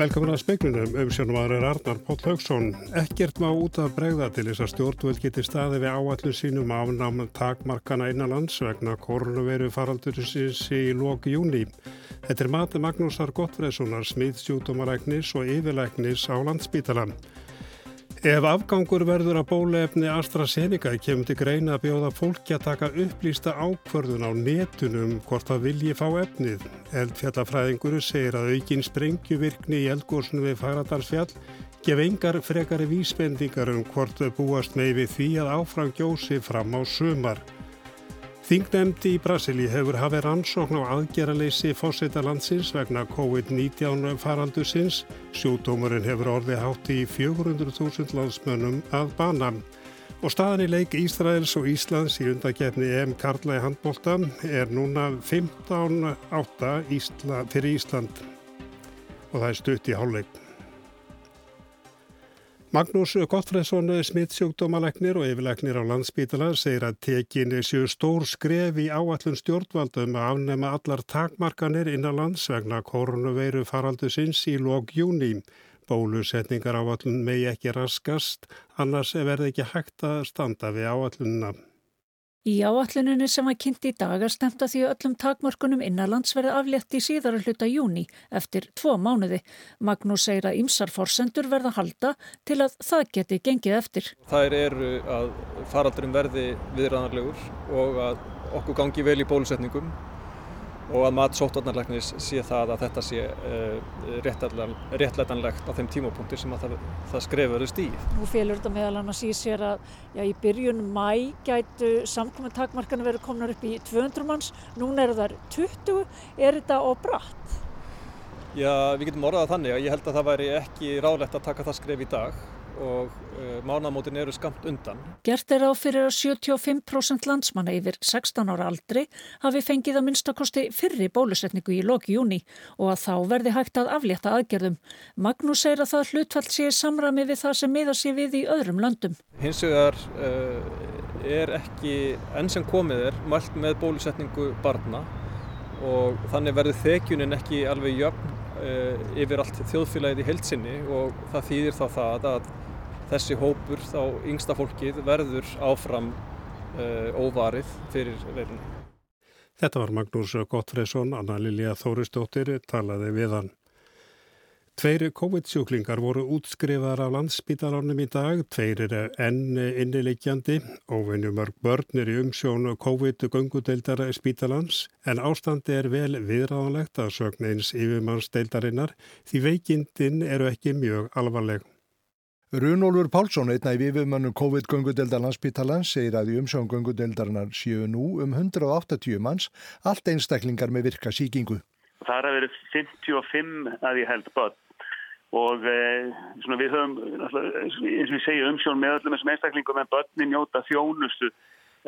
Velkomin að speiklunum, umsjónum aðra er Arnar Póll Haugsson. Ekkert má út af bregða til þess að stjórnvöld geti staði við áallum sínum afnáma takmarkana innanlands vegna koronaviru faraldurisins í loki júni. Þetta er mati Magnúsar Gottfredssonar, smiðsjútumaræknis og yfirleiknis á landsbítalan. Ef afgangur verður að bólefni AstraZeneca kemur til greina að bjóða fólki að taka upplýsta ákvörðun á netunum hvort það vilji fá efnið. Eldfjallafræðinguru segir að aukin sprengjuvirkni í eldgósnu við Fagradalsfjall gef engar frekari vísbendingar um hvort þau búast með við því að áfram gjósi fram á sumar. Þingnemdi í Brasili hefur hafið rannsókn á aðgerraleysi fósita landsins vegna COVID-19 faraldusins. Sjúdómurinn hefur orðið hátt í 400.000 landsmönnum að bana. Og staðan í leik Ísraels og Íslands í undakefni EM Karla í handbólta er núna 15.8 Ísla, fyrir Ísland og það er stutt í hálfleik. Magnús Gottfredsson, smittsjúkdómalegnir og yfirlegnir á landsbítala segir að tekinni séu stór skref í áallun stjórnvaldum að afnema allar takmarkanir innan lands vegna koronaveiru faraldu sinns í lók júni. Bólusetningar áallun megi ekki raskast, annars verði ekki hægt að standa við áallunna. Í áalluninni sem var kynnt í dag er stemt að því öllum takmörkunum innanlands verði aflétt í síðara hluta júni eftir tvo mánuði. Magnús segir að ymsar forsendur verða halda til að það geti gengið eftir. Það eru að faraldurum verði viðræðanlegur og að okkur gangi vel í bólusetningum og að mat sóttvarnarleiknis sé það að þetta sé uh, réttlætanlegt á þeim tímapunkti sem það, það skrefurist í. Nú félur þetta meðal annars í sér að já, í byrjun mæ gætu samkomin takmarkana verið komnar upp í 200 manns, núna eru þar 20, er þetta á bratt? Já, við getum orðað þannig að ég held að það væri ekki ráðlegt að taka það skref í dag og uh, mánamótin eru skamt undan. Gert er á fyrir að 75% landsmanna yfir 16 ára aldri hafi fengið að minnstakosti fyrri bólusetningu í loki júni og að þá verði hægt að aflétta aðgerðum. Magnús segir að það hlutfall sé samrami við það sem miða sér við í öðrum löndum. Hins vegar uh, er ekki enn sem komið er mælt með bólusetningu barna og þannig verður þekjunin ekki alveg jöfn uh, yfir allt þjóðfélagið í heilsinni og það þýðir þá það að þessi hópur, þá yngsta fólkið, verður áfram uh, óvarið fyrir veirinu. Þetta var Magnús Gottfredsson, Anna Lilja Þóristóttir, talaði við hann. Tveiri COVID-sjúklingar voru útskrifaðar af landsspítalánum í dag, tveir eru enn innileikjandi, óvinnumörg börn er í umsjón COVID-göngudeildar spítalans, en ástandi er vel viðráðanlegt að sögna eins yfirmannsdeildarinnar því veikindin eru ekki mjög alvarleg. Runólfur Pálsson, einna í viðmönnum COVID-göngudeldar landsbítalans, segir að í umsjón göngudeldarinnar séu nú um 180 manns, allt einstaklingar með virka síkingu. Það er að vera 55 að ég held börn og eh, við höfum, eins og við segjum, umsjón með öllum þessum einstaklingum en börnin njóta þjónustu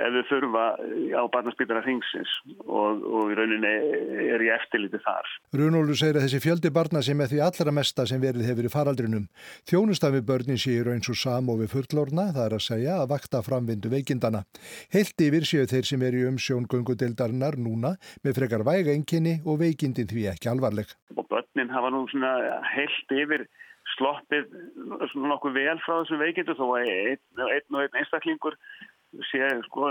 ef þau þurfa á barnaspítara hringsins og, og í rauninni er ég eftirlítið þar. Runólu segir að þessi fjöldi barna sem er því allra mesta sem verið hefur í faraldrinum. Þjónustafi börnin séu eins og sam og við fullorna, það er að segja að vakta framvindu veikindana. Heilt yfir séu þeir sem er í umsjón gungudeildarinnar núna með frekar væga enginni og veikindin því ekki alvarleg. Og börnin hafa nú svona heilt yfir sloppið svona nokkuð vel frá þessu veikindu þó að einn og einn einstaklingur sé sko,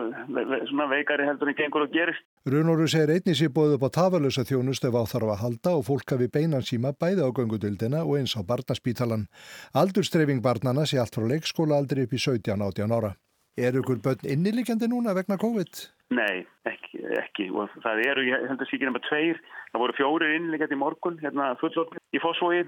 svona veikari heldur en gengur og gerist. Runóru segir einnig sé bóð upp á tafalösa þjónust ef áþarf að halda og fólk hafi beinan síma bæði á göngudildina og eins á barnaspítalan. Aldurstreyfing barnana sé allt frá leikskóla aldrei upp í 17-18 ára. Er ykkur börn innilikjandi núna vegna COVID? Nei, ekki, ekki. og það eru, ég held að síkir nema tveir, það voru fjórir innilikjandi í morgun, hérna fullorð í Fossvogi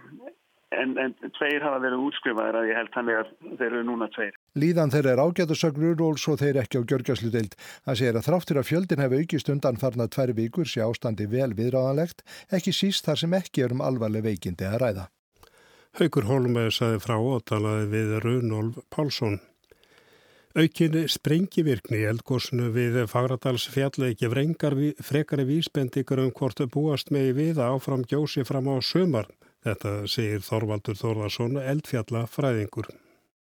en, en tveir hafa verið útskrifaðir að ég held þannig að þeir eru núna tveir. Líðan þeirra er ágæðusögnur og svo þeir ekki á gjörgjastludeild. Það segir að þráttur að fjöldin hefur aukist undan farnað tvær vikur sé ástandi vel viðráðanlegt, ekki síst þar sem ekki er um alvarleg veikindi að ræða. Haugur Holmæði saði frá og talaði við Runolf Pálsson. Aukinni sprengivirkni eldgósnu við Fagradals fjallegi frekari vísbendikar um hvort búast megi við að áfram gjósi fram á sömar. Þetta segir Þorvaldur Þórðarsson, eldfjalla fræðingur.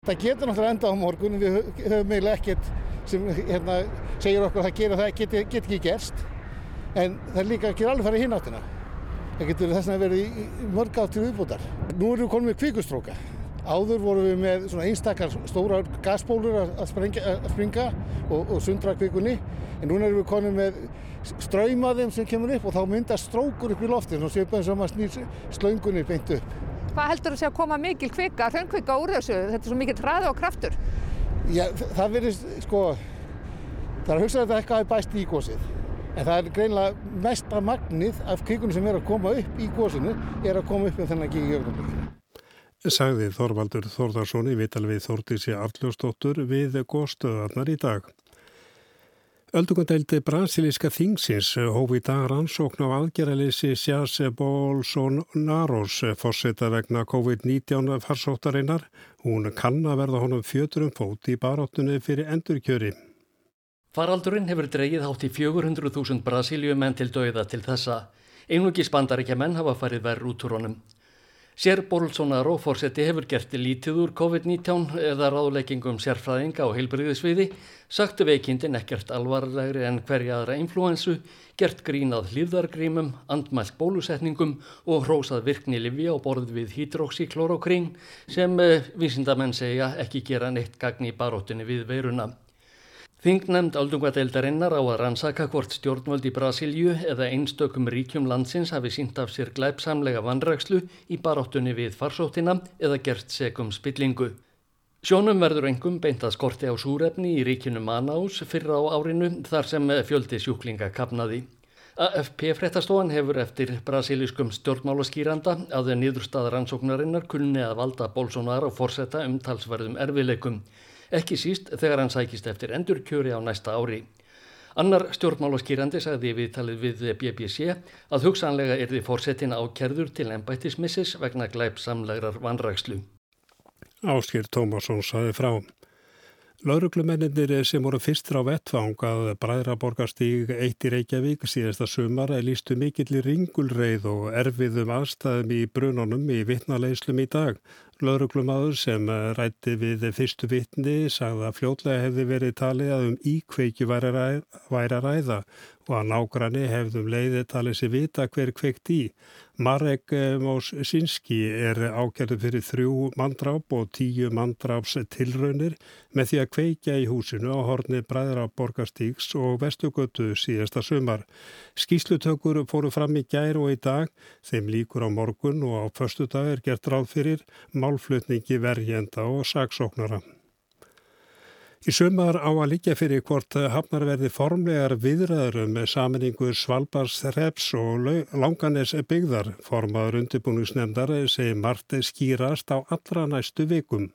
Það getur náttúrulega enda á morgun, við höfum eiginlega ekkert sem hérna, segir okkur að það gera það get, get ekki gerst, en það líka ekki alveg farið hinn áttina. Það getur þess að verið í, í mörg áttir viðbútar. Nú erum við konum með kvikustróka. Áður vorum við með svona einstakar stóra gasbólur að, að springa og, og sundra kvikunni. En núna erum við konum með ströymaðum sem kemur upp og þá myndar strókur upp í lofti. Svona séu bara eins og maður snýr slöngunni beint upp. Hvað heldur þú sé að koma mikil kvika, hraunkvika úr þessu? Þetta er svo mikil hraði og kraftur. Já, það verður, sko, það er að hugsa að þetta eitthvað er bæst í gósið. En það er greinlega mesta magnið af kvikunum sem er að koma upp í gósinu er að koma upp um þennan gígi ögnablikinu. Sagði Þorvaldur Þórðarsson í vital við Þórtísi Arljósdóttur við góðstöðarnar í dag. Öldungadeildi brasilíska þingsins hófi í dag rannsókn á aðgerðalýsi Sjás Bolsonaros fórseta vegna COVID-19 farsóttarinnar. Hún kann að verða honum fjöturum fót í baróttunni fyrir endurkjöri. Faraldurinn hefur dreyið hátt í 400.000 brasiljumenn til dauða til þessa. Einugis bandaríkja menn hafa farið verð út úr honum. Sér Bolsonaro fórseti hefur gert lítið úr COVID-19 eða ráðleggingum sérfræðinga og heilbriðisviði, sagtu veikindin ekkert alvarlegri en hverja aðra influensu, gert grínað hlýðargrímum, andmælt bólusetningum og hrósað virkni lifi á borð við hydroxyklorokrín sem eh, vísindamenn segja ekki gera neitt gagn í baróttunni við veiruna. Þingnemnd aldungadeildarinnar á að rannsaka hvort stjórnvöld í Brasilju eða einstökum ríkjum landsins hafi sínt af sér glæpsamlega vandragslu í baráttunni við farsóttina eða gert segum spillingu. Sjónum verður engum beint að skorti á súrefni í ríkinu Manás fyrra á árinu þar sem fjöldi sjúklinga kapnaði. AFP fréttastofan hefur eftir brasiliskum stjórnmálaskýranda að rannsóknarinnar kunni að valda Bolsonaro fórsetta um talsverðum erfileikum ekki síst þegar hann sækist eftir endurkjöri á næsta ári. Annar stjórnmálaskýrandi sagði við talið við BBC að hugsanlega er því fórsetin ákerður til ennbættismissis vegna glæpsamlegrar vanrækslu. Áskýr Tómasson saði frá. Lauruglumennir sem voru fyrstur á vettfang að Bræðraborgarstíg eitt í Reykjavík síðasta sumar lístu mikill í ringulreið og erfiðum aðstæðum í brunonum í vittnaleislum í dag. Lauruglumadur sem rætti við fyrstu vittni sagði að fljótlega hefði verið talið að um íkveiki væri að ræða og að nágranni hefðum leiði talið sér vita hver kveikt í. Marek Mósinski er ákjörðu fyrir þrjú mandráp og tíu mandráps tilraunir með því að kveikja í húsinu á horni Bræðra Borgastíks og Vestugötu síðasta sumar. Skíslutökur fóru fram í gær og í dag, þeim líkur á morgun og á förstu dag er gert ráð fyrir málflutningi verjenda og saksóknara. Í sumar á að líka fyrir hvort hafnar verði formlegar viðræður með saminningu Svalbars Reps og Langanes byggðar. Formaður undirbúningsnefndar segi Marti skýrast á allra næstu vikum.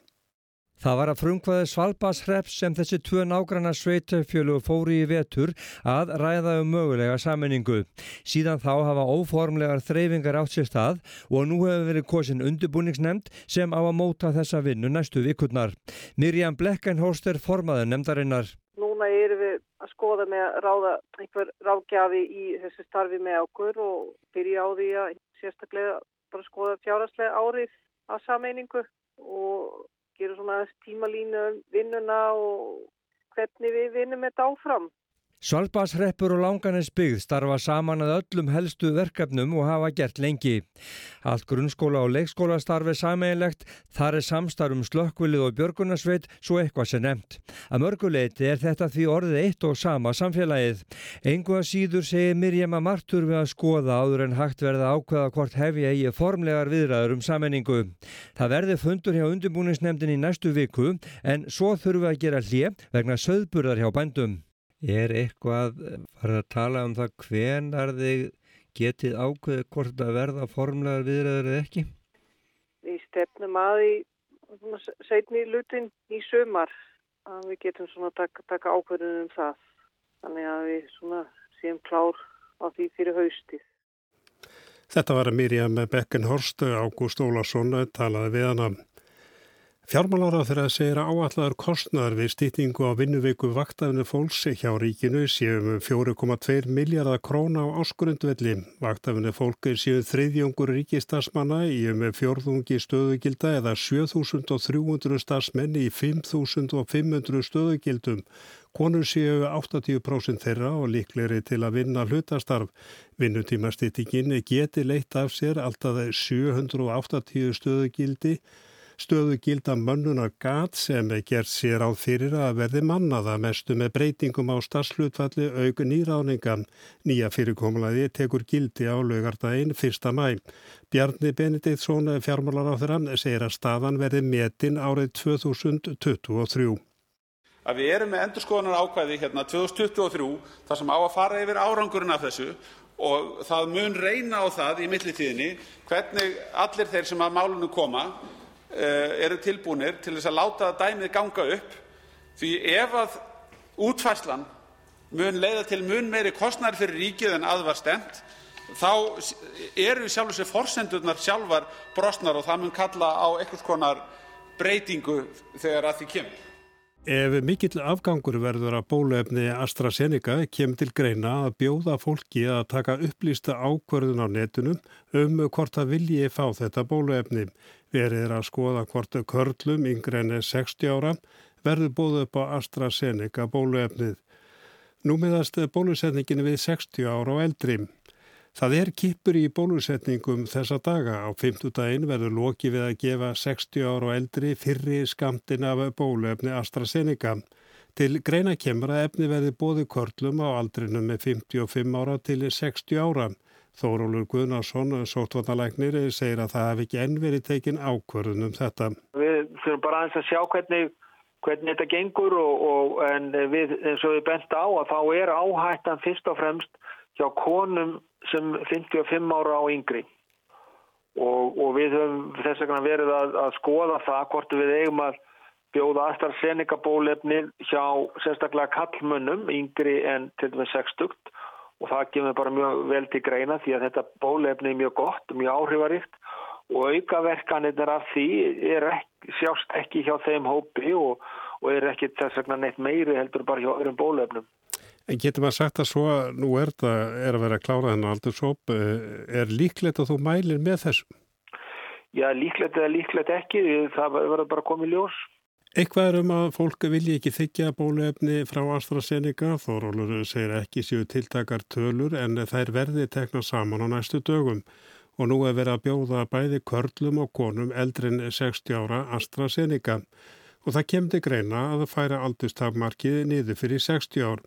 Það var að frumkvæði Svalbashreps sem þessi tvö nágranna sveitafjölu fóri í vetur að ræða um mögulega sammenningu. Síðan þá hafa óformlegar þreyfingar átt sér stað og nú hefur verið kosin undirbúningsnemnd sem á að móta þessa vinnu næstu vikurnar. Mirjam Blekkenhorst er formaður nemndarinnar. Núna erum við að skoða með að ráða einhver ráðgjafi í þessu starfi með okkur og byrja á því að sérstaklega bara skoða fjáraslega árið að sammenningu og gera svona tímalínu vinnuna og hvernig við vinnum þetta áfram. Svalbashreppur og Langanes byggð starfa saman að öllum helstu verkefnum og hafa gert lengi. Allt grunnskóla og leikskóla starfi sameinlegt, þar er samstarfum slökkvilið og björgunarsveit svo eitthvað sem nefnt. Að mörguleiti er þetta því orðið eitt og sama samfélagið. Engu að síður segir Mirjam að margtur við að skoða áður en hægt verða ákveða hvort hefja í formlegar viðræður um sameiningu. Það verði fundur hjá undirbúningsnemndin í næstu viku en svo þurfum við að gera hlið vegna söðburðar hjá bændum. Er eitthvað farið að tala um það hvenar þið getið ákveðið hvort það verða formlegar viðræður eða ekki? Við stefnum að í setni lutin í sömar að við getum svona taka, taka ákveðinu um það. Þannig að við svona séum klár á því fyrir haustið. Þetta var að Mirjam Beckenhorst, Ágúst Ólarsson, talaði við hana. Fjármálar á þeirra segir að áallar kostnar við stýtingu á vinnuviku vaktafinu fólks hjá ríkinu séum 4,2 miljardar króna á áskurundvelli. Vaktafinu fólk er séu þriðjóngur ríkistarsmanna í um fjórðungi stöðugilda eða 7300 starsmenn í 5500 stöðugildum. Konur séu 80% þeirra og líkleri til að vinna hlutastarf. Vinnutímastýttingin geti leitt af sér alltaf 780 stöðugildi stöðu gilda mönnunar gat sem er gert sér á fyrir að verði mannaða mestu með breytingum á starfslutfalli auku nýráningan. Nýja fyrirkomlaði tekur gildi á lögardaginn 1. mæ. Bjarni Benediktsson fjármálar á þeirra segir að staðan verði metin árið 2023 að við erum með endurskoðunar ákvæði hérna 2023 þar sem á að fara yfir árangurinn af þessu og það mun reyna á það í millitíðinni hvernig allir þeir sem að málunum koma eru tilbúnir til þess að láta dæmið ganga upp því ef að útfærslan mun leiða til mun meiri kostnæri fyrir ríkið en að var stemt þá eru í sjálf og sér forsendurnar sjálfar brostnar og það mun kalla á einhvers konar breytingu þegar að því kemur. Ef mikill afgangur verður að bóluefni AstraZeneca kemur til greina að bjóða fólki að taka upplýsta ákverðun á netunum um hvort það vilji fá þetta bóluefni. Verið er að skoða hvort körlum yngre enn 60 ára verður bóðu upp á AstraZeneca bóluefnið. Nú meðast bólusetningin við 60 ára og eldrim. Það er kipur í bólusetningum þessa daga. Á fymtudaginn verður loki við að gefa 60 ára og eldri fyrri skamtin af bóluefni AstraZeneca. Til greina kemur að efni verði bóði körlum á aldrinum með 55 ára til 60 ára. Þórólur Guðnarsson, sótvarnalæknir, segir að það hef ekki enn verið tekin ákvörðun um þetta. Við þurfum bara aðeins að sjá hvernig, hvernig þetta gengur og, og en við, eins og við bent á að þá er áhættan fyrst og fremst hjá konum sem 55 ára á yngri og, og við höfum þess vegna verið að, að skoða það hvort við eigum að bjóða AstraZeneca bólefni hjá sérstaklega kallmönnum yngri en til og með 60 og það kemur bara mjög vel til greina því að þetta bólefni er mjög gott, mjög áhrifaríkt og aukaverkanir af því ekki, sjást ekki hjá þeim hópi og, og er ekki þess vegna neitt meiri heldur bara hjá öðrum bólefnum. En getur maður sagt að svo nú er þetta er að vera að klára þennan aldursóp, eh, er líklegt að þú mælir með þessum? Já, líklegt eða líklegt ekki, það verður bara komið ljós. Eitthvað er um að fólk vilji ekki þykja bóluefni frá AstraZeneca, þórólur segir ekki séu tiltakar tölur en þær verði tekna saman á næstu dögum. Og nú er verið að bjóða bæði körlum og konum eldrin 60 ára AstraZeneca. Og það kemdi greina að það færa aldustafmarkið niður fyrir 60 ár.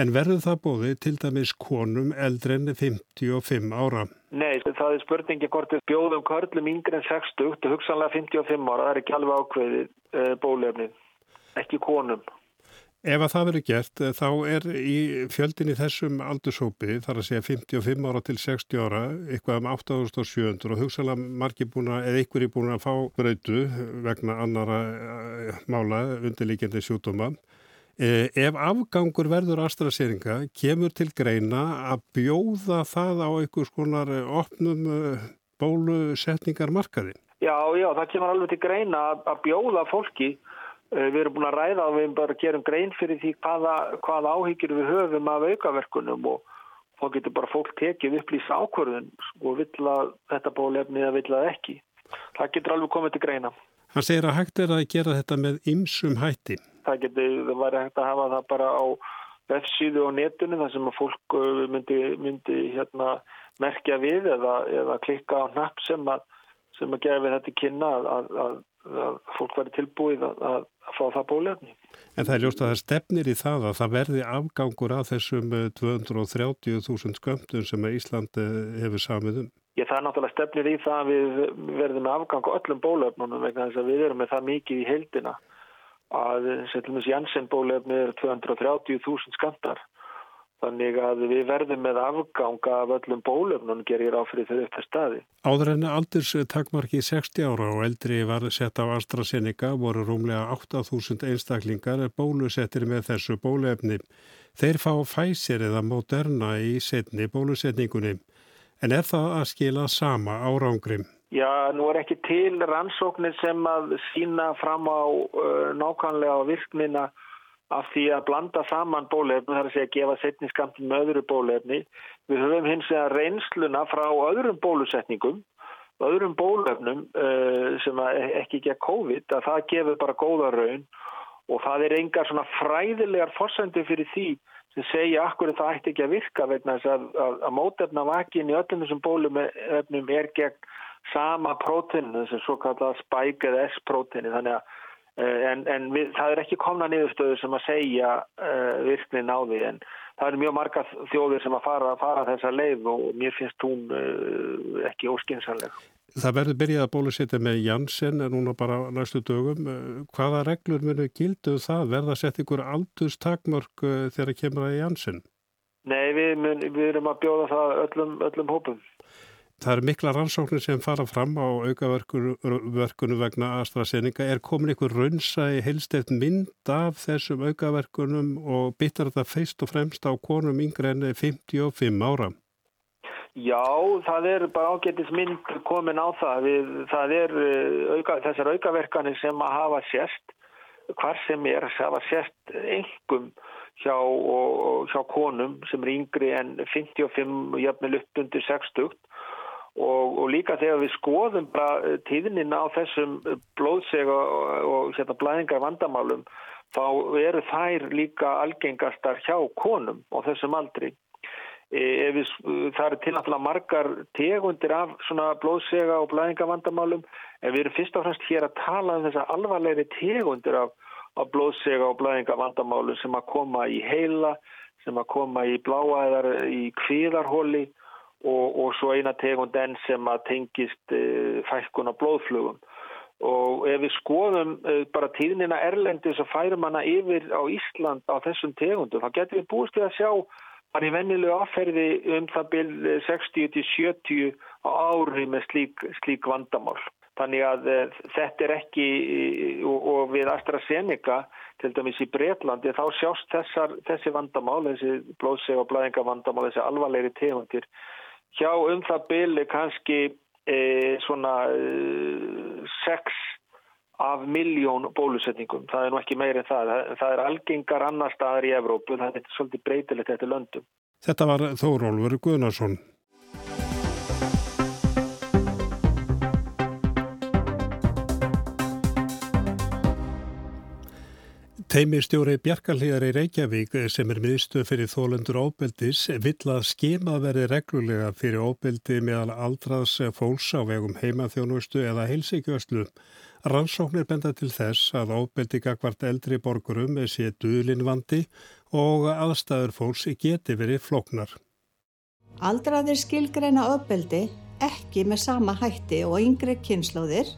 En verður það bóði til dæmis konum eldri en 55 ára? Nei, það er spurningi hvort við bjóðum körlum yngre en 60 og hugsanlega 55 ára. Það er ekki alveg ákveðið e, bólefnið, ekki konum. Ef að það verður gert, eh, þá er í fjöldin í þessum aldursópi, þar að segja 55 ára til 60 ára, eitthvað um 8700 og hugsanlega margir búin að, eða ykkur er búin að fá brautu vegna annara eh, mála undirlíkjandi sjúdóma. Eh, ef afgangur verður astraseringa, kemur til greina að bjóða það á einhvers konar eh, opnum eh, bólusetningarmarkaðin? Já, já, það kemur alveg til greina að bjóða fólki. Við erum búin að ræða og við bara gera grein fyrir því hvaða, hvaða áhyggjur við höfum af aukaverkunum og þá getur bara fólk tekið upplýsa ákvörðun og vill að þetta bólefni eða vill að ekki. Það getur alveg komið til greina. Hann segir að hægt er að gera þetta með ymsum hætti. Það getur, það væri hægt að hafa það bara á websíðu og netunni þar sem að fólk uh, myndi, myndi hérna, merkja við eða, eða klikka á napp sem að, sem að gefa þetta kynna að, að, að fólk væri tilbúið að fá það bólefni. En það er ljóst að það stefnir í það að það verði afgangur af þessum 230.000 uh, skömmtum sem Íslandi uh, hefur samið um. Ég það er náttúrulega stefnir í það að við verðum afgang á öllum bólöfnunum vegna þess að við erum með það mikið í heildina að setjum við Janssen bólöfni er 230.000 skantar þannig að við verðum með afgang af öllum bólöfnunum gerir áfrið þau til staði. Áður en aldurs takmarki 60 ára og eldri var sett á AstraZeneca voru rúmlega 8.000 einstaklingar bólusettir með þessu bólöfni. Þeir fá Pfizer eða Moderna í setni bólusetningunni. En er það að skila sama árangrim? Já, nú er ekki til rannsóknir sem að sína fram á uh, nákvæmlega virknina af því að blanda saman bólefni, þar að segja að gefa setningskamtin með öðru bólefni. Við höfum hins vegar reynsluna frá öðrum bólusetningum, öðrum bólefnum uh, sem ekki ekki að COVID, að það gefur bara góða raun og það er engar svona fræðilegar fórsendu fyrir því sem segja akkur það ætti ekki að virka vegna þess að, að, að mótefna vakin í öllum þessum bólumefnum er gegn sama prótinu, þess að svo kallað spike eða S-prótinu þannig að Eh, en, en við, það er ekki komna niðurstöður sem að segja uh, virknin á því en það eru mjög marga þjóðir sem að fara, fara þessa leið og mér finnst hún uh, ekki óskinsanleg. Það verður byrjað að bólusetja með Janssen en núna bara næstu dögum. Hvaða reglur munu gildu um það? Verða setja ykkur aldurstakmörk þegar kemur það í Janssen? Nei, við, mun, við erum að bjóða það öllum, öllum hópum. Það eru mikla rannsóknir sem fara fram á aukaverkunum vegna AstraZeneca. Er komin einhver raunsa í heilsteft mynd af þessum aukaverkunum og byttar þetta feist og fremst á konum yngre enn 55 ára? Já, það er bara ágættis mynd komin á það. Við, það er eh, auka, þessar aukaverkanir sem að hafa sérst, hvar sem er að hafa sérst engum hjá, hjá konum sem er yngri enn 55, jafnvel upp undir 60 Og, og líka þegar við skoðum bara eh, tíðnina á þessum eh, blóðsega og, og hérna, blæðingar vandamálum þá eru þær líka algengastar hjá konum á þessum aldri. E, við, það eru til náttúrulega margar tegundir af svona blóðsega og blæðingar vandamálum en við erum fyrst og fremst hér að tala um þessa alvarlegri tegundir af, af blóðsega og blæðingar vandamálum sem að koma í heila, sem að koma í bláæðar, í kvíðarhóli og, og svo eina tegund enn sem að tengist uh, fælkuna blóðflugum og ef við skoðum uh, bara tíðnina Erlendis og færum hana yfir á Ísland á þessum tegundum þá getur við búist við að sjá bara í vennilegu afferði um það byrj 60-70 á ári með slík, slík vandamál. Þannig að þetta er ekki og, og við AstraZeneca til dæmis í Breitlandi þá sjást þessar, þessi vandamál, þessi blóðseg og blæðinga vandamál, þessi alvarlegri tegundir hjá um það byli kannski e, svona e, 6 af miljón bólusetningum. Það er nú ekki meir en það. Það er algengar annar staðar í Evrópu. Það er svolítið breytilegt þetta löndum. Þetta var Þórólfur Guðnarsson. Teimistjóri Bjarkarlíðar í Reykjavík sem er miðstöð fyrir þólendur óbeldis vill að skema verði reglulega fyrir óbeldi meðal aldraðs fólks á vegum heimaþjónustu eða heilsíkjöslu. Rannsóknir benda til þess að óbeldi gagvart eldri borgurum sé duðlinvandi og aðstæður fólks geti verið floknar. Aldraðir skilgreina óbeldi ekki með sama hætti og yngri kynnslóðir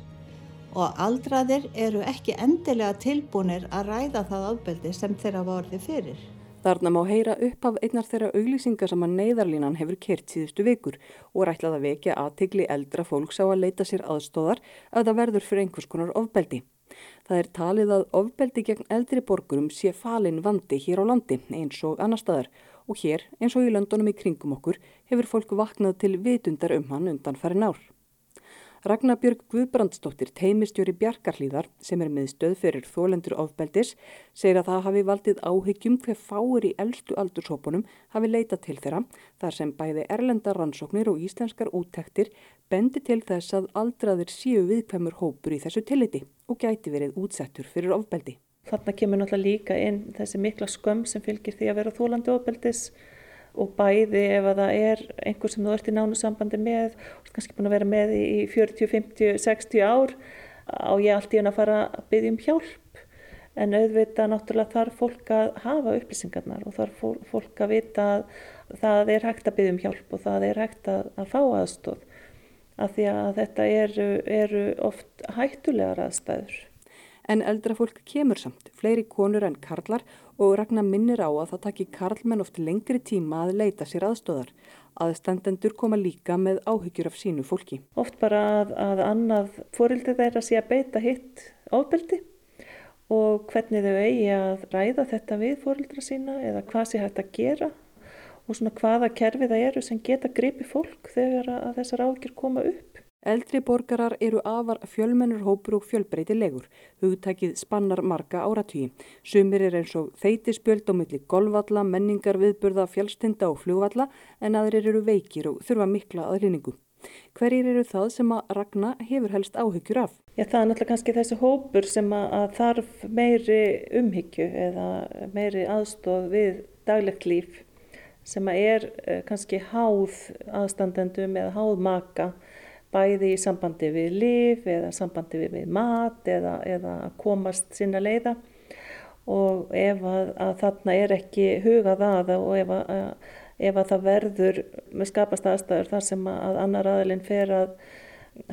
og aldraðir eru ekki endilega tilbúinir að ræða það ábeldi sem þeirra vorði fyrir. Þarna má heyra upp af einnar þeirra auglýsingar sem að neyðarlínan hefur kert síðustu vikur og rætlað að vekja aðtigli eldra fólks á að leita sér aðstóðar að það verður fyrir einhvers konar ofbeldi. Það er talið að ofbeldi gegn eldri borgurum sé falin vandi hér á landi eins og annar staðar og hér eins og í löndunum í kringum okkur hefur fólk vaknað til vitundar um hann undan farin ár. Ragnarbjörg Guðbrandsdóttir, teimistjóri Bjarkarhlíðar sem er með stöð fyrir þólendur ofbeldis, segir að það hafi valdið áhyggjum hver fáir í eldstu aldurshópunum hafi leitað til þeirra þar sem bæði erlendar rannsóknir og íslenskar úttektir bendi til þess að aldraðir séu viðkvæmur hópur í þessu tilliti og gæti verið útsettur fyrir ofbeldi. Þarna kemur náttúrulega líka inn þessi mikla skömm sem fylgir því að vera þólandi ofbeldis og bæði ef að það er einhver sem þú ert í nánu sambandi með og kannski búin að vera með í 40, 50, 60 ár á ég allt í hann að fara að byggja um hjálp en auðvitað náttúrulega þarf fólk að hafa upplýsingarnar og þarf fólk að vita að það er hægt að byggja um hjálp og það er hægt að, að fá aðstóð af því að þetta eru, eru oft hættulegar aðstæður. En eldra fólk kemur samt, fleiri konur en karlar og Ragnar minnir á að það takki karlmenn oft lengri tíma að leita sér aðstóðar. Aðstendendur koma líka með áhyggjur af sínu fólki. Oft bara að, að annað fórildi þeirra sé að beita hitt ábeldi og hvernig þau eigi að ræða þetta við fórildra sína eða hvað sé hægt að gera og svona hvaða kerfi það eru sem geta gripi fólk þegar að þessar áhyggjur koma upp. Eldri borgarar eru afar fjölmennur hópur og fjölbreytilegur. Hugtækið spannar marga áratvíi. Sumir er eins og þeitisbjöld á milli golvalla, menningar, viðburða, fjálstinda og flugvalla en aðrir eru veikir og þurfa mikla aðlýningu. Hverjir eru það sem að Ragnar hefur helst áhyggjur af? Já, það er náttúrulega kannski þessi hópur sem að, þarf meiri umhyggju eða meiri aðstóð við daglegt líf sem að er uh, kannski háð aðstandendum eða háð maka bæði í sambandi við líf eða sambandi við, við mat eða, eða komast sinna leiða. Og ef að, að þarna er ekki hugað að og ef að, ef að það verður með skapast aðstæður þar sem að annar aðilinn fer að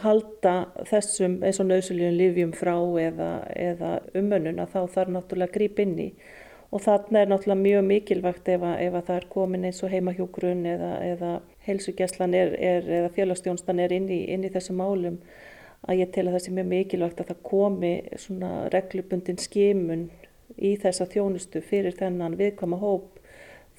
halda þessum eins og nöðsuljum lífjum frá eða, eða umönnuna þá þarf náttúrulega að grípa inn í og þarna er náttúrulega mjög mikilvægt ef að, ef að það er komin eins og heimahjógrun eða, eða heilsugjæslan er, er, eða félagstjónstan er inn í, inn í þessum málum að ég tel að það sé mjög mikilvægt að það komi svona reglubundin skimun í þessa þjónustu fyrir þennan viðkvæma hóp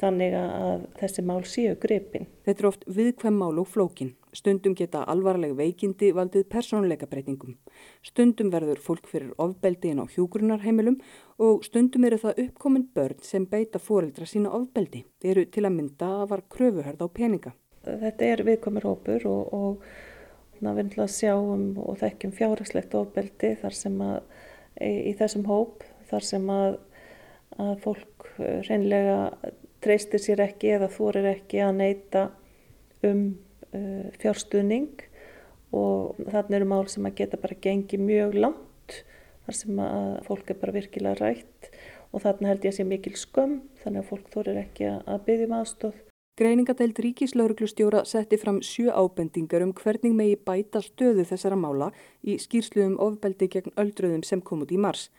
þannig að þessi mál séu gripin. Þetta er oft viðkvæm mál og flókin. Stundum geta alvarleg veikindi valdið persónuleika breytingum. Stundum verður fólk fyrir ofbeldi en á hjúgrunarheimilum og stundum eru það uppkominn börn sem beita fóreldra sína ofbeldi. Þeir eru til að mynda að var kröfuhörð á peninga. Þetta er viðkvæmur hópur og, og við viljum að sjáum og þekkjum fjárhagslegt ofbeldi þar sem að í þessum hóp þar sem að, að fólk eh, reynlega treystir sér ekki eða þorir ekki að neyta um fjárstuðning og þarna eru mál sem að geta bara gengið mjög langt þar sem að fólk er bara virkilega rætt og þarna held ég að sé mikil skömm þannig að fólk þorir ekki að byggja um aðstóð. Greiningadeild Ríkislauruglustjóra setti fram sjö ábendingar um hvernig megi bæta stöðu þessara mála í skýrsluðum ofbeldi gegn öldröðum sem kom út í mars.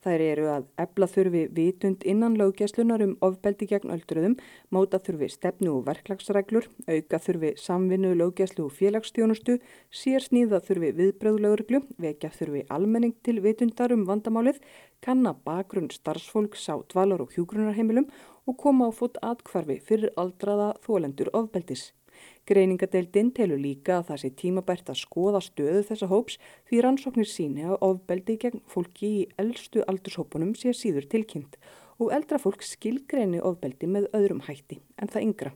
Þær eru að ebla þurfi vitund innan löggæslunar um ofbeldi gegn öldruðum, móta þurfi stefnu og verklagsreglur, auka þurfi samvinnu, löggæslu og félagsstjónustu, sér sníða þurfi viðbröðlaugurglu, vekja þurfi almenning til vitundar um vandamálið, kanna bakgrunn starfsfólks á dvalar og hjúgrunarheimilum og koma á fót atkvarfi fyrir aldraða þólendur ofbeldis. Greiningadeildin telur líka að það sé tímabært að skoða stöðu þessa hóps því rannsóknir síni að ofbeldi gegn fólki í eldstu aldurshópunum sé síður tilkynnt og eldra fólk skilgreini ofbeldi með öðrum hætti en það yngra.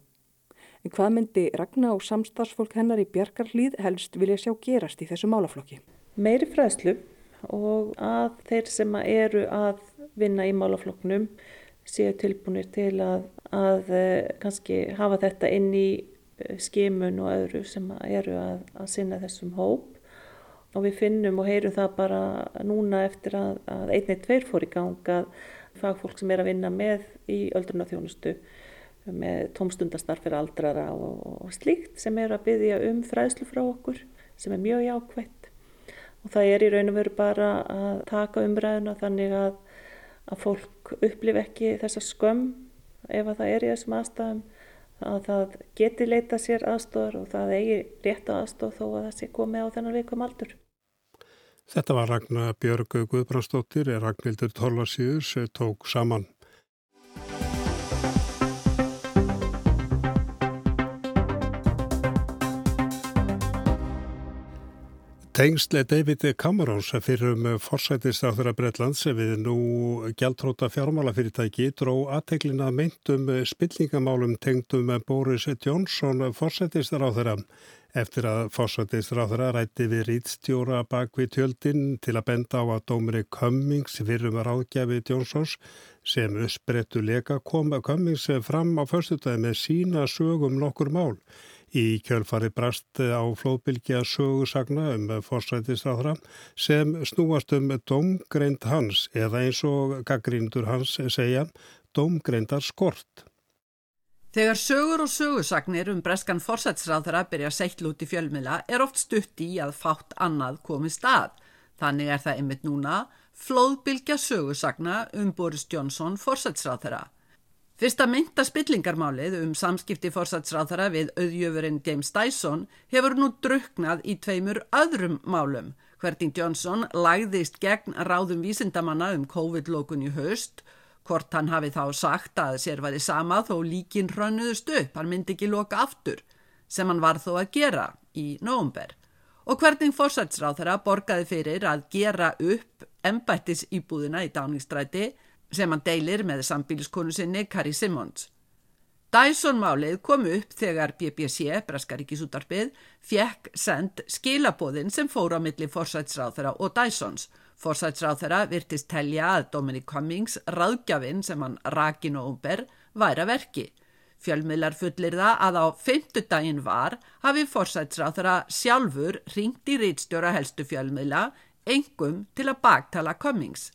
En hvað myndi Ragnar og samstagsfólk hennar í Bjarkarlíð helst vilja sjá gerast í þessu málaflokki? Meiri fræðslu og að þeir sem eru að vinna í málaflokknum séu tilbúinir til að, að eh, kannski hafa þetta inn í skimun og öðru sem eru að, að sinna þessum hóp. Og við finnum og heyrum það bara núna eftir að, að einnig tveir fór í gang að fagfólk sem er að vinna með í öldrunarþjónustu með tómstundastarf fyrir aldrara og, og slíkt sem er að byggja um fræðslu frá okkur sem er mjög jákvætt. Og það er í raun og veru bara að taka umræðuna þannig að, að fólk upplif ekki þessa skömm ef að það er í þessum aðstæðum að það geti leita sér aðstóðar og það eigi rétt á aðstóð þó að það sé komið á þennan vikum aldur. Þetta var Ragnar Björg Guðbrandsdóttir, er Ragnhildur Torlasíður sem tók saman. Tengsle David Camerons fyrir um forsætistráþur að Breitlands við nú gjaldtróta fjármálafyrirtæki dró aðteglina myndum spillingamálum tengdum Boris Johnson forsætistráþura eftir að forsætistráþura rætti við rítstjóra bak við tjöldin til að benda á að dómri Cummings fyrir um ráðgjafi Johnsons sem uppsprettu leka kom Cummings fram á förstutæði með sína sögum nokkur mál. Í kjölfari brast á flóðbylgja sögursagna um forsætistráðra sem snúast um domgreind hans eða eins og gaggrindur hans segja domgreindar skort. Þegar sögur og sögursagnir um breskan forsættisráðara byrja seittl út í fjölmila er oft stutt í að fátt annað komið stað. Þannig er það einmitt núna flóðbylgja sögursagna um Boris Johnson forsættisráðara. Fyrsta mynda spillingarmálið um samskipti fórsatsráðara við auðjöfurinn James Dyson hefur nú druknað í tveimur öðrum málum. Hverting Johnson lagðist gegn ráðum vísindamanna um COVID-lókun í haust, hvort hann hafi þá sagt að sér var í sama þó líkin hrönnuðust upp, hann myndi ekki loka aftur, sem hann var þó að gera í nógumber. Og hverting fórsatsráðara borgaði fyrir að gera upp embættis íbúðina í dáningstræti sem hann deilir með sambíliskonu sinni Carrie Simmons. Dyson-málið kom upp þegar BBC, Breskaríkisútarpið, fjekk send skilabóðin sem fór á milli forsætsráþara og Dysons. Forsætsráþara virtist telja að Dominic Cummings, ráðgjafinn sem hann rakin og umber, væra verki. Fjölmiðlar fullir það að á fymtudaginn var hafi forsætsráþara sjálfur ringt í rítstjóra helstu fjölmiðla engum til að baktala Cummings.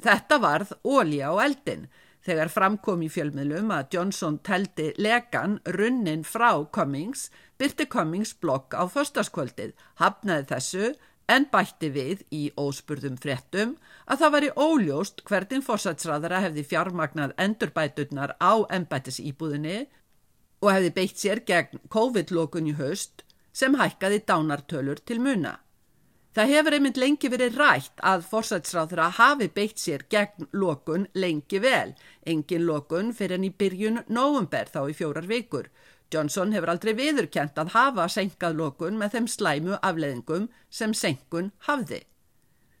Þetta varð ólja á eldin þegar framkom í fjölmiðlum að Johnson teldi legan runnin frá Cummings, byrti Cummings blokk á förstaskvöldið, hafnaði þessu en bætti við í óspurðum fréttum að það var í óljóst hvernig fórsatsræðara hefði fjármagnað endurbæturnar á embættisýbúðinni og hefði beitt sér gegn COVID-lókun í haust sem hækkaði dánartölur til muna. Það hefur einmitt lengi verið rætt að fórsætsráðra hafi beitt sér gegn lokun lengi vel, engin lokun fyrir enn í byrjun nógumber þá í fjórar vikur. Johnson hefur aldrei viðurkent að hafa senkað lokun með þeim slæmu afleðingum sem senkun hafði.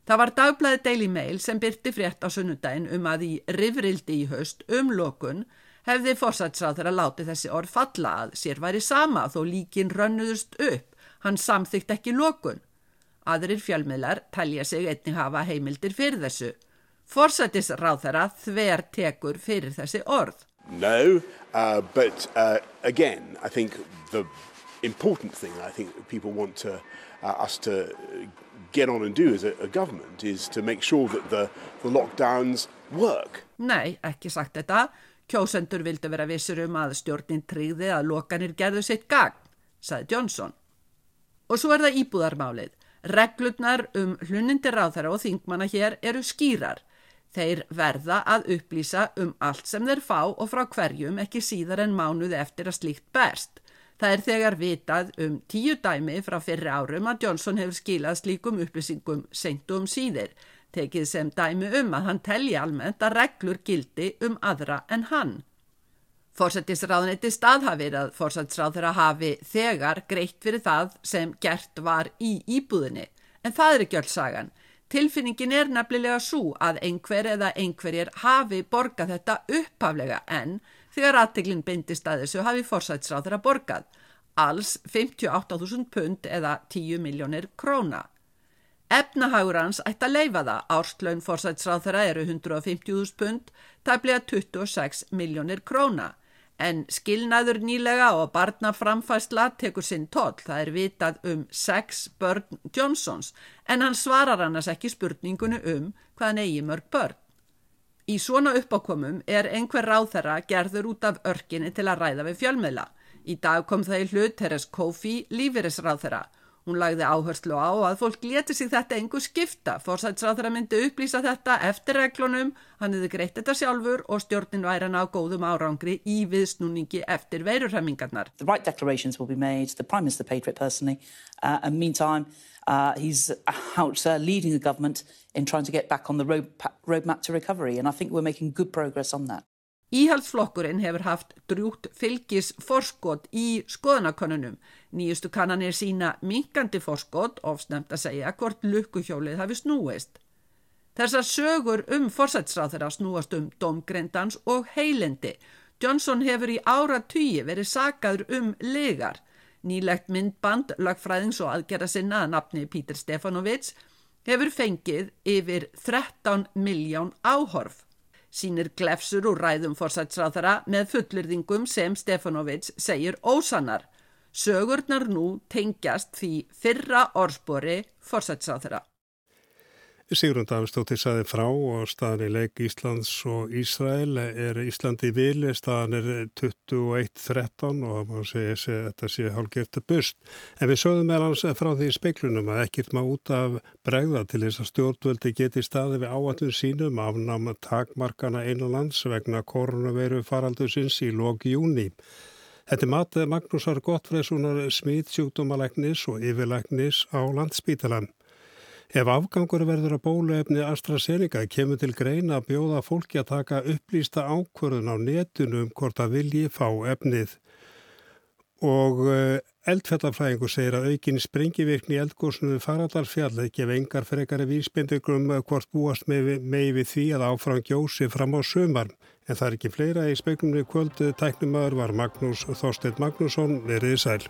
Það var dagblæði Daily Mail sem byrti frétt á sunnudaginn um að í rifrildi í höst um lokun hefði fórsætsráðra látið þessi orð falla að sér væri sama þó líkin rönnuðust upp, hann samþygt ekki lokun. Aðrir fjölmiðlar talja sig einnig hafa heimildir fyrir þessu. Forsættis ráðara þver tekur fyrir þessi orð. No, uh, but uh, again, I think the important thing I think people want to, uh, us to get on and do as a, a government is to make sure that the, the lockdowns work. Nei, ekki sagt þetta. Kjósendur vildi vera vissur um að stjórnin tríði að lokanir gerðu sitt gagn, saði Johnson. Og svo er það íbúðarmálið. Reglurnar um hlunindir ráðara og þingmanna hér eru skýrar. Þeir verða að upplýsa um allt sem þeir fá og frá hverjum ekki síðar en mánuði eftir að slíkt berst. Það er þegar vitað um tíu dæmi frá fyrri árum að Johnson hefur skilað slíkum upplýsingum seintu um síðir, tekið sem dæmi um að hann telji almennt að reglur gildi um aðra en hann. Fórsættisráðuniti staðhafir að fórsættisráður hafi þegar greitt fyrir það sem gert var í íbúðinni, en það er ekki öll sagan. Tilfinningin er nefnilega svo að einhver eða einhverjir hafi borgað þetta upphaflega en þegar aðteglinn bindist að þessu hafi fórsættisráður að borgað, alls 58.000 pund eða 10 miljónir króna. Efnahagur hans ætti að leifa það, árslaun fórsættisráður eru 150.000 pund, tæplega 26 miljónir króna. En skilnaður nýlega og barnaframfæsla tekur sinn toll. Það er vitað um sex börn Johnsons en hann svarar annars ekki spurningunni um hvaðan eigi mörg börn. Í svona uppákomum er einhver ráþæra gerður út af örkinni til að ræða við fjölmiðla. Í dag kom það í hlut Teres Kofi, lífeyrisráþæra Hún lagði áherslu á að fólk leti sig þetta engu skipta. Forsætsráþara myndi upplýsa þetta eftir reglunum, hann hefði greitt þetta sjálfur og stjórnin væri hann á góðum árangri í viðsnúningi eftir veirurhemmingarnar. The right declarations will be made, the Prime Minister paid for it personally, uh, and meantime uh, he's out uh, leading the government in trying to get back on the road, roadmap to recovery and I think we're making good progress on that. Íhaldsflokkurinn hefur haft drjútt fylgis forskot í skoðanakonunum. Nýjustu kannanir sína minkandi forskot, ofsnemt að segja hvort lukkuhjólið hafi snúist. Þessar sögur um forsætsráð þeirra snúast um domgrendans og heilendi. Johnson hefur í ára tugi verið sagaður um legar. Nýlegt myndband, lagfræðings og aðgerra sinna að nafni Pítur Stefanovits hefur fengið yfir 13 miljón áhorf sínir glefsur úr ræðum forsætsráðara með fullirðingum sem Stefanovic segir ósannar. Sögurnar nú tengjast því fyrra orðspori forsætsráðara. Sigrun Davistóttir saði frá og staðan í leik Íslands og Ísrael er Íslandi vili, staðan er 21-13 og maður segir að þetta sé hálfgert að bust. En við sögum með hans frá því speiklunum að ekkert má út af bregða til þess að stjórnvöldi geti staði við áallun sínum afnáma takmarkana einanlands vegna koronaviru faraldusins í loki júni. Þetta er matið Magnúsar Gottfræsunar smiðsjúkdómalegnis og yfirlegnis á landsbítalan. Ef afgangur verður að bóluefni AstraZeneca kemur til greina að bjóða fólki að taka upplýsta ákvörðun á netinu um hvort að vilji fá efnið og eh, Eldfjallafræðingu segir að aukin sprengivirkni í eldgósnu við Faradalsfjall ekki ef engar frekari vísbendugum hvort búast með við því að áfram gjósi fram á sömar. En það er ekki fleira í speklunni kvöldu tæknumöður var Magnús Þorstein Magnússon veriði sæl.